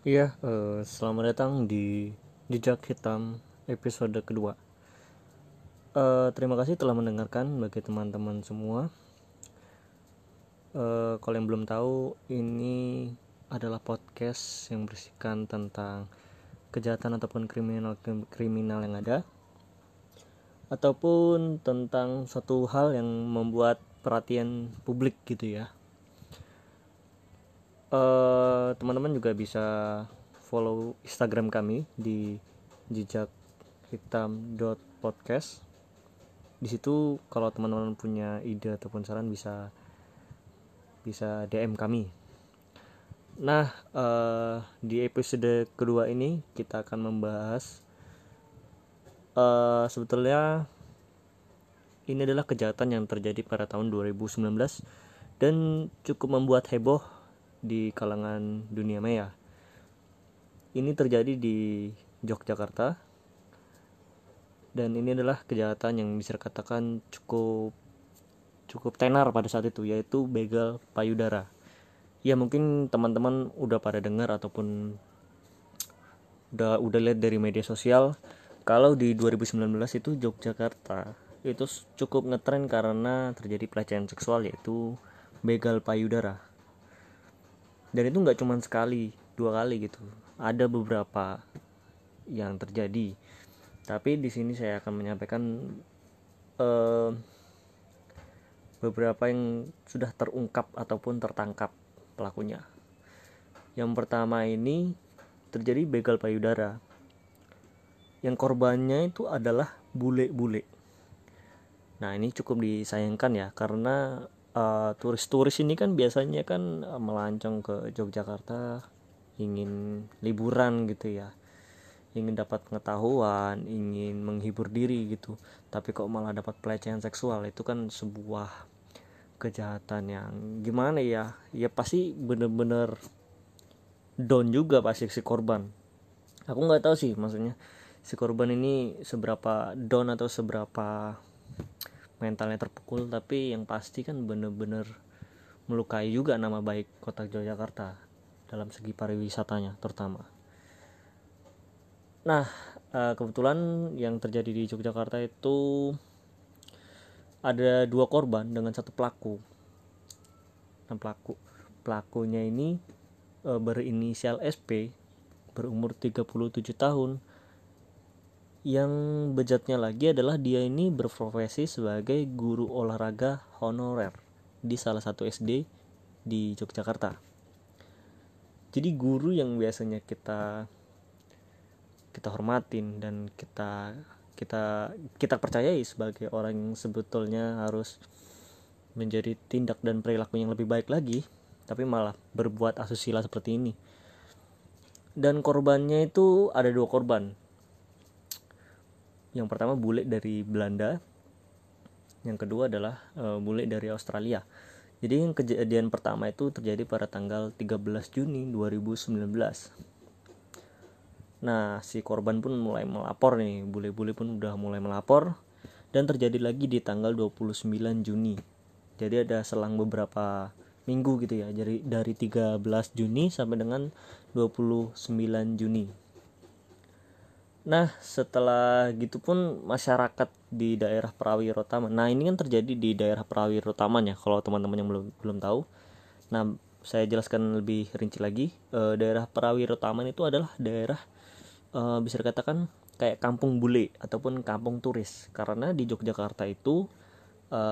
Iya, eh, selamat datang di Jejak Hitam episode kedua. Eh, terima kasih telah mendengarkan bagi teman-teman semua. Eh, kalau yang belum tahu, ini adalah podcast yang berisikan tentang kejahatan ataupun kriminal kriminal yang ada, ataupun tentang satu hal yang membuat perhatian publik gitu ya uh, teman-teman juga bisa follow Instagram kami di jejak hitam podcast di situ kalau teman-teman punya ide ataupun saran bisa bisa DM kami. Nah uh, di episode kedua ini kita akan membahas uh, sebetulnya ini adalah kejahatan yang terjadi pada tahun 2019 dan cukup membuat heboh di kalangan dunia maya. Ini terjadi di Yogyakarta dan ini adalah kejahatan yang bisa dikatakan cukup cukup tenar pada saat itu yaitu begal payudara. Ya mungkin teman-teman udah pada dengar ataupun udah udah lihat dari media sosial kalau di 2019 itu Yogyakarta itu cukup ngetren karena terjadi pelecehan seksual yaitu begal payudara dan itu nggak cuma sekali dua kali gitu. Ada beberapa yang terjadi. Tapi di sini saya akan menyampaikan uh, beberapa yang sudah terungkap ataupun tertangkap pelakunya. Yang pertama ini terjadi begal payudara. Yang korbannya itu adalah bule-bule. Nah ini cukup disayangkan ya karena eh, turis-turis ini kan biasanya kan uh, melancong ke Yogyakarta ingin liburan gitu ya. Ingin dapat pengetahuan ingin menghibur diri gitu. Tapi kok malah dapat pelecehan seksual? Itu kan sebuah kejahatan yang gimana ya? Ya pasti bener-bener down juga pasti si korban. Aku nggak tahu sih maksudnya si korban ini seberapa down atau seberapa mentalnya terpukul tapi yang pasti kan bener-bener melukai juga nama baik kota Yogyakarta dalam segi pariwisatanya terutama. Nah eh, kebetulan yang terjadi di Yogyakarta itu ada dua korban dengan satu pelaku. Dan pelaku pelakunya ini e, berinisial SP berumur 37 tahun yang bejatnya lagi adalah dia ini berprofesi sebagai guru olahraga honorer di salah satu SD di Yogyakarta. Jadi guru yang biasanya kita kita hormatin dan kita kita kita percayai sebagai orang yang sebetulnya harus menjadi tindak dan perilaku yang lebih baik lagi, tapi malah berbuat asusila seperti ini. Dan korbannya itu ada dua korban, yang pertama bule dari Belanda. Yang kedua adalah uh, bule dari Australia. Jadi yang kejadian pertama itu terjadi pada tanggal 13 Juni 2019 nah si korban pun mulai melapor nih. Bule-bule pun udah mulai melapor. Dan terjadi lagi di tanggal 29 Juni. Jadi ada selang beberapa minggu gitu ya. Dari dari 13 Juni sampai dengan 29 Juni Nah, setelah gitu pun masyarakat di daerah Prawiro Taman. Nah, ini kan terjadi di daerah Prawiro Taman ya, kalau teman-teman yang belum belum tahu. Nah, saya jelaskan lebih rinci lagi. E, daerah Prawiro Taman itu adalah daerah e, bisa dikatakan kayak kampung bule ataupun kampung turis. Karena di Yogyakarta itu e,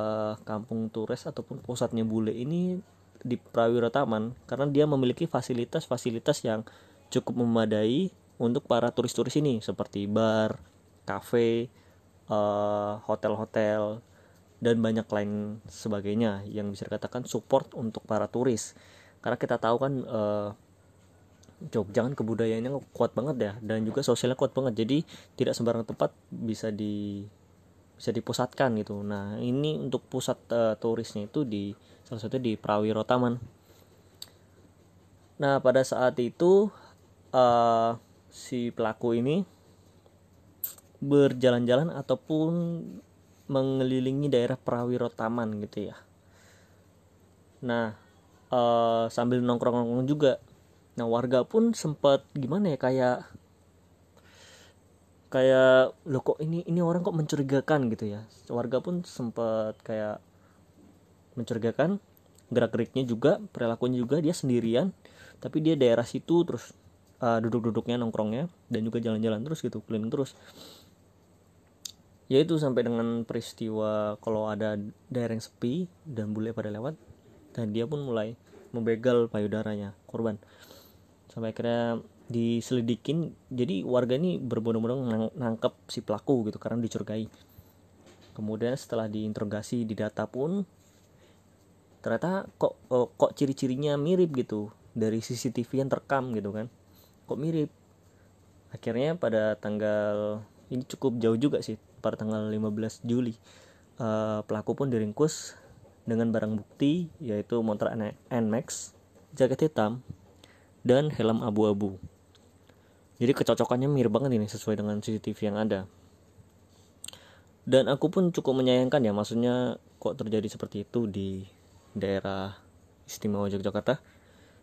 kampung turis ataupun pusatnya bule ini di Prawiro Taman karena dia memiliki fasilitas-fasilitas yang cukup memadai untuk para turis-turis ini seperti bar, kafe, uh, hotel-hotel dan banyak lain sebagainya yang bisa dikatakan support untuk para turis. Karena kita tahu kan uh, Jogja kan kebudayaannya kuat banget ya dan juga sosialnya kuat banget. Jadi tidak sembarang tempat bisa di bisa dipusatkan gitu. Nah, ini untuk pusat uh, turisnya itu di salah satu di Prawiro Taman. Nah, pada saat itu uh, si pelaku ini berjalan-jalan ataupun mengelilingi daerah Prawiro Taman gitu ya. Nah, uh, sambil nongkrong-nongkrong juga. Nah warga pun sempat gimana ya kayak kayak lo kok ini ini orang kok mencurigakan? gitu ya. Warga pun sempat kayak mencurigakan. Gerak geriknya juga perilakunya juga dia sendirian. Tapi dia daerah situ terus uh, duduk-duduknya nongkrongnya dan juga jalan-jalan terus gitu keliling terus. Yaitu sampai dengan peristiwa kalau ada daerah yang sepi dan bule pada lewat dan dia pun mulai membegal payudaranya korban. Sampai akhirnya diselidikin. Jadi warga ini berbondong-bondong nangkep si pelaku gitu karena dicurigai. Kemudian setelah diinterogasi di data pun ternyata kok oh, kok ciri-cirinya mirip gitu dari CCTV yang terekam gitu kan kok mirip. Akhirnya pada tanggal ini cukup jauh juga sih pada tanggal 15 Juli uh, pelaku pun diringkus dengan barang bukti yaitu motor NMAX jaket hitam dan helm abu-abu. Jadi kecocokannya mirip banget ini sesuai dengan CCTV yang ada. Dan aku pun cukup menyayangkan ya maksudnya kok terjadi seperti itu di daerah istimewa Yogyakarta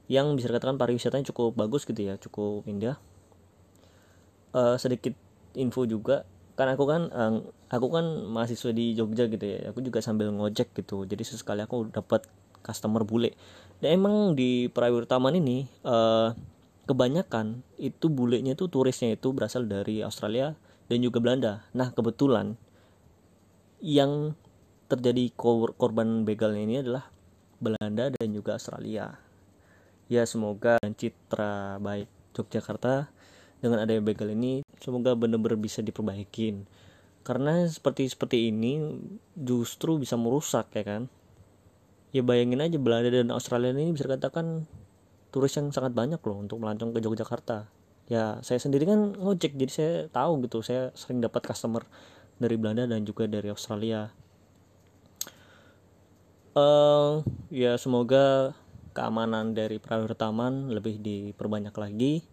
yang bisa dikatakan pariwisatanya cukup bagus gitu ya cukup indah uh, sedikit info juga kan aku kan uh, aku kan mahasiswa di Jogja gitu ya aku juga sambil ngojek gitu jadi sesekali aku dapat customer bule dan emang di Taman ini uh, kebanyakan itu bulenya itu turisnya itu berasal dari Australia dan juga Belanda. Nah, kebetulan yang terjadi korban begalnya ini adalah Belanda dan juga Australia. Ya, semoga citra baik Yogyakarta dengan adanya begal ini semoga benar-benar bisa diperbaikin. Karena seperti seperti ini justru bisa merusak ya kan. Ya bayangin aja Belanda dan Australia ini bisa dikatakan turis yang sangat banyak loh untuk melancong ke Yogyakarta ya saya sendiri kan ngojek jadi saya tahu gitu saya sering dapat customer dari Belanda dan juga dari Australia uh, ya semoga keamanan dari Prawira Taman lebih diperbanyak lagi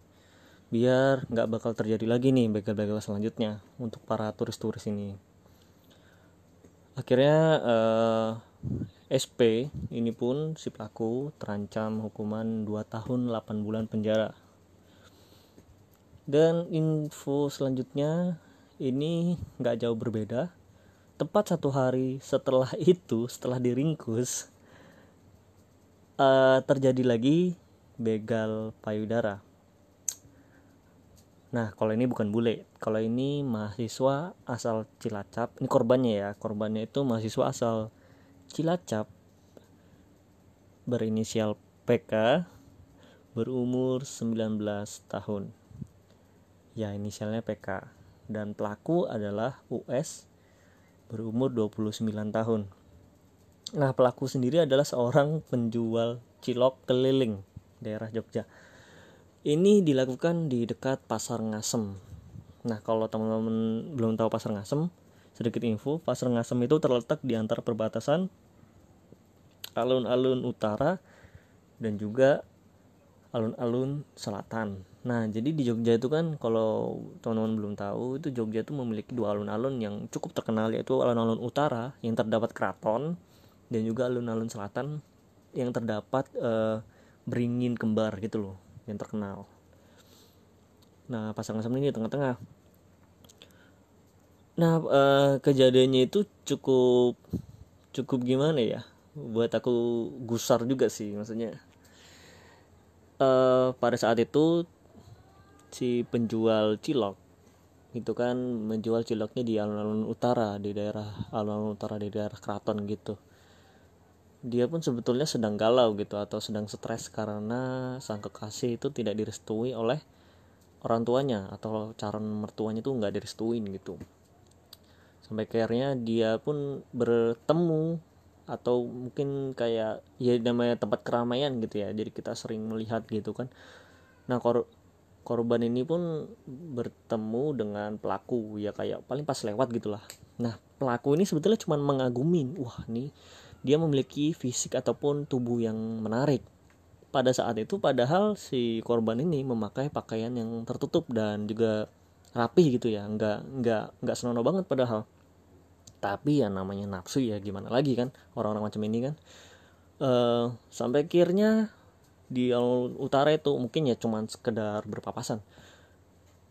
biar nggak bakal terjadi lagi nih begal-begal selanjutnya untuk para turis-turis ini akhirnya uh, SP ini pun si pelaku terancam hukuman 2 tahun 8 bulan penjara. Dan info selanjutnya ini nggak jauh berbeda. Tepat satu hari setelah itu, setelah diringkus, uh, terjadi lagi begal payudara. Nah, kalau ini bukan bule. Kalau ini mahasiswa asal Cilacap. Ini korbannya ya. Korbannya itu mahasiswa asal Cilacap berinisial PK berumur 19 tahun. Ya, inisialnya PK dan pelaku adalah US berumur 29 tahun. Nah, pelaku sendiri adalah seorang penjual cilok keliling daerah Jogja. Ini dilakukan di dekat Pasar Ngasem. Nah, kalau teman-teman belum tahu Pasar Ngasem, sedikit info, Pasar Ngasem itu terletak di antara perbatasan alun-alun utara dan juga alun-alun selatan. Nah, jadi di Jogja itu kan kalau teman-teman belum tahu, itu Jogja itu memiliki dua alun-alun yang cukup terkenal yaitu alun-alun utara yang terdapat keraton dan juga alun-alun selatan yang terdapat uh, beringin kembar gitu loh, yang terkenal. Nah, pasangan sama ini tengah-tengah. Nah, uh, kejadiannya itu cukup cukup gimana ya? buat aku gusar juga sih maksudnya uh, pada saat itu si penjual cilok itu kan menjual ciloknya di alun-alun utara di daerah alun-alun utara di daerah keraton gitu dia pun sebetulnya sedang galau gitu atau sedang stres karena sang kekasih itu tidak direstui oleh orang tuanya atau calon mertuanya itu nggak direstuin gitu. Sampai akhirnya dia pun bertemu atau mungkin kayak ya namanya tempat keramaian gitu ya jadi kita sering melihat gitu kan. Nah kor korban ini pun bertemu dengan pelaku ya kayak paling pas lewat gitulah. Nah pelaku ini sebetulnya cuma mengagumi wah nih dia memiliki fisik ataupun tubuh yang menarik. Pada saat itu padahal si korban ini memakai pakaian yang tertutup dan juga rapi gitu ya. Nggak nggak nggak senonoh banget padahal. Tapi ya namanya nafsu ya gimana lagi kan? Orang-orang macam ini kan. Uh, sampai akhirnya di utara itu mungkin ya cuman sekedar berpapasan.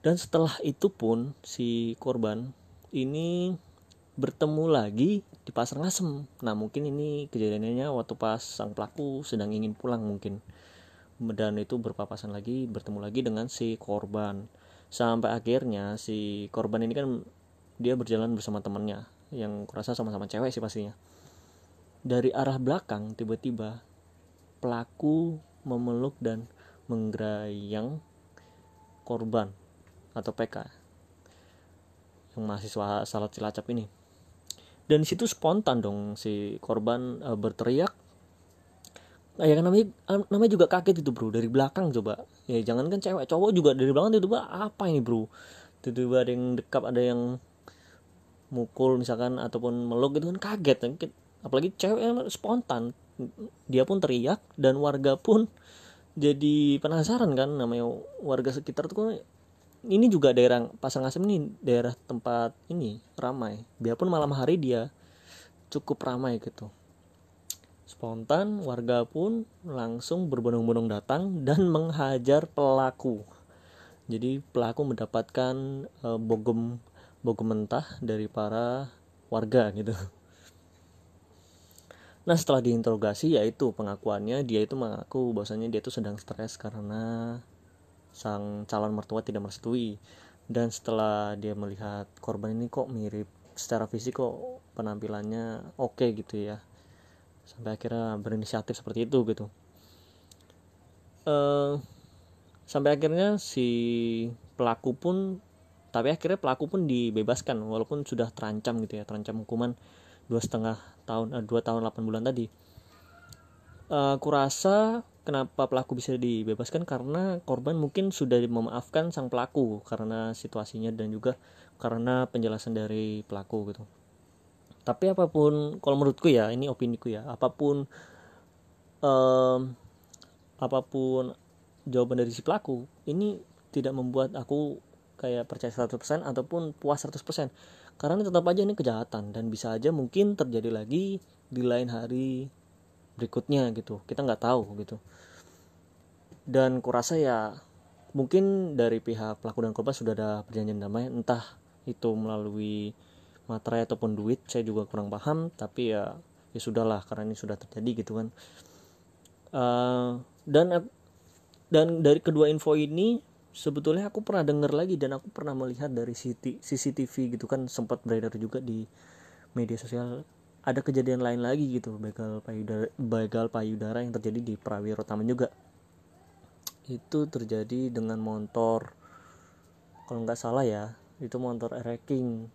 Dan setelah itu pun si korban ini bertemu lagi di pasar ngasem. Nah mungkin ini kejadiannya waktu pas sang pelaku sedang ingin pulang mungkin. Dan itu berpapasan lagi bertemu lagi dengan si korban. Sampai akhirnya si korban ini kan dia berjalan bersama temannya yang kurasa sama-sama cewek sih pastinya. Dari arah belakang tiba-tiba pelaku memeluk dan menggerayang korban atau PK yang mahasiswa salat cilacap ini dan situ spontan dong si korban uh, berteriak. Ya namanya namanya juga kaget itu bro. Dari belakang coba. Ya jangan kan cewek cowok juga dari belakang tiba-tiba apa ini bro? Tiba-tiba ada yang dekap ada yang mukul misalkan ataupun meluk gitu kan kaget. Kan apalagi cewek spontan. Dia pun teriak dan warga pun jadi penasaran kan namanya warga sekitar tuh kan ini juga daerah Pasar Ngasem ini daerah tempat ini ramai. Biarpun malam hari dia cukup ramai gitu. Spontan warga pun langsung berbondong-bondong datang dan menghajar pelaku. Jadi pelaku mendapatkan uh, bogem bogem mentah dari para warga gitu. Nah setelah diinterogasi yaitu pengakuannya dia itu mengaku bahwasanya dia itu sedang stres karena sang calon mertua tidak merestui. Dan setelah dia melihat korban ini kok mirip secara fisik kok penampilannya oke okay gitu ya. Sampai akhirnya berinisiatif seperti itu gitu. Uh, sampai akhirnya si pelaku pun tapi akhirnya pelaku pun dibebaskan walaupun sudah terancam gitu ya terancam hukuman dua setengah tahun eh, dua tahun 8 bulan tadi. Uh, kurasa kenapa pelaku bisa dibebaskan? Karena korban mungkin sudah memaafkan sang pelaku karena situasinya dan juga karena penjelasan dari pelaku gitu. Tapi apa pun kalau menurutku ya ini opini ku ya apa pun um, apa pun jawaban dari si pelaku ini tidak membuat aku kayak percaya 100% ataupun puas 100% karena tetap aja ini kejahatan dan bisa aja mungkin terjadi lagi di lain hari berikutnya gitu. Kita nggak tahu gitu. Dan kurasa ya mungkin dari pihak pelaku dan korban sudah ada perjanjian damai. Entah itu melalui materai ataupun duit saya juga kurang paham. Tapi ya ya sudahlah karena ini sudah terjadi gitu kan. Uh, dan dan dari kedua info ini sebetulnya aku pernah dengar lagi dan aku pernah melihat dari CCTV gitu kan sempat beredar juga di media sosial ada kejadian lain lagi gitu begal payudara begal payudara yang terjadi di Prawiro Taman juga. Itu terjadi dengan motor kalau nggak salah ya itu motor ereking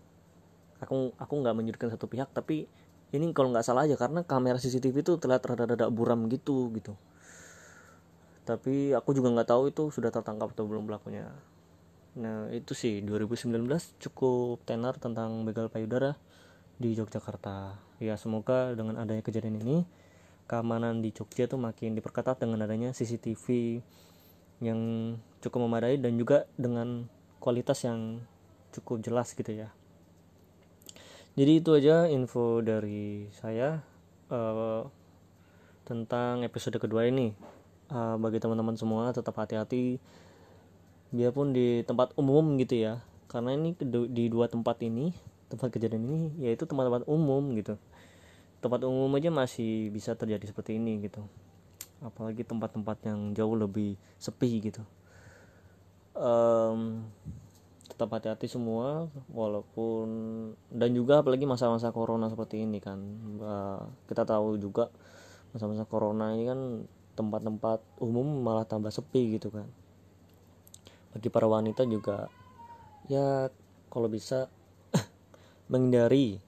aku aku nggak menyudutkan satu pihak tapi ini kalau nggak salah aja karena kamera CCTV itu terlihat rada-rada buram gitu gitu. Tapi aku juga nggak tahu itu sudah tertangkap atau belum pelakunya. Nah itu sih 2019 cukup tenar tentang begal payudara di Yogyakarta. Ya semoga dengan adanya kejadian ini keamanan di Jogja tuh makin diperketat dengan adanya CCTV yang cukup memadai dan juga dengan kualitas yang cukup jelas gitu ya. Jadi itu aja info dari saya uh, tentang episode kedua ini. Uh, bagi teman-teman semua tetap hati-hati. Biarpun di tempat umum gitu ya karena ini di dua tempat ini tempat kejadian ini yaitu tempat-tempat umum gitu. Tempat umum aja masih bisa terjadi seperti ini gitu. Apalagi tempat-tempat yang jauh lebih sepi gitu. Um, tetap hati-hati semua walaupun dan juga apalagi masa-masa corona seperti ini kan. Kita tahu juga masa-masa corona ini kan tempat-tempat umum malah tambah sepi gitu kan. Bagi para wanita juga ya kalau bisa menghindari.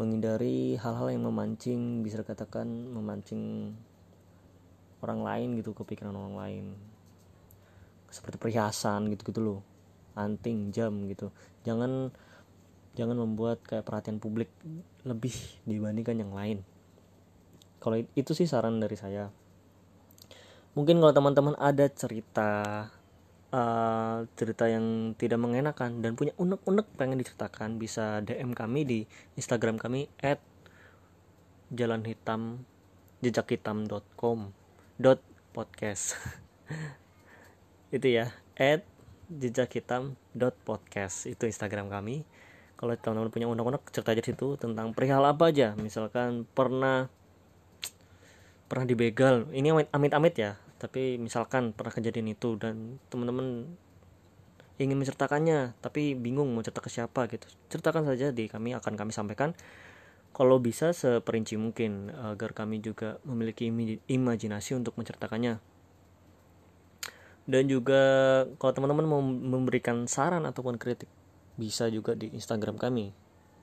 Menghindari hal-hal yang memancing bisa dikatakan memancing orang lain gitu kepikiran orang lain. Seperti perhiasan gitu gitu loh. Anting jam gitu. Jangan jangan membuat kayak perhatian publik lebih dibandingkan yang lain. Kalau itu sih saran dari saya. Mungkin kalau teman-teman ada cerita uh, cerita yang tidak mengenakan dan punya unek-unek pengen diceritakan bisa DM kami di Instagram kami at jalan hitam jejakhitam.com dot podcast. Itu ya at jejak podcast. Itu instagram kami. Kalau teman-teman punya undang-undang cerita aja situ tentang perihal apa aja. Misalkan pernah pernah dibegal. Ini amit-amit ya tapi misalkan pernah kejadian itu dan teman-teman ingin menceritakannya tapi bingung mau cerita ke siapa gitu. Ceritakan saja di kami akan kami sampaikan. Kalau bisa seperinci mungkin agar kami juga memiliki imajinasi untuk menceritakannya. Dan juga kalau teman-teman mau memberikan saran ataupun kritik bisa juga di Instagram kami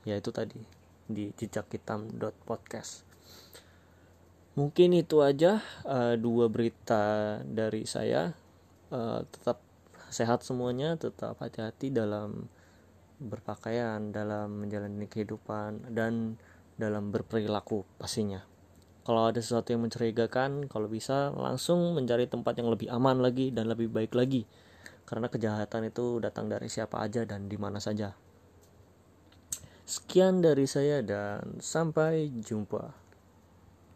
yaitu tadi di jejak hitam podcast mungkin itu aja uh, dua berita dari saya uh, tetap sehat semuanya tetap hati-hati dalam berpakaian dalam menjalani kehidupan dan dalam berperilaku pastinya kalau ada sesuatu yang mencurigakan kalau bisa langsung mencari tempat yang lebih aman lagi dan lebih baik lagi karena kejahatan itu datang dari siapa aja dan di mana saja. Sekian dari saya dan sampai jumpa.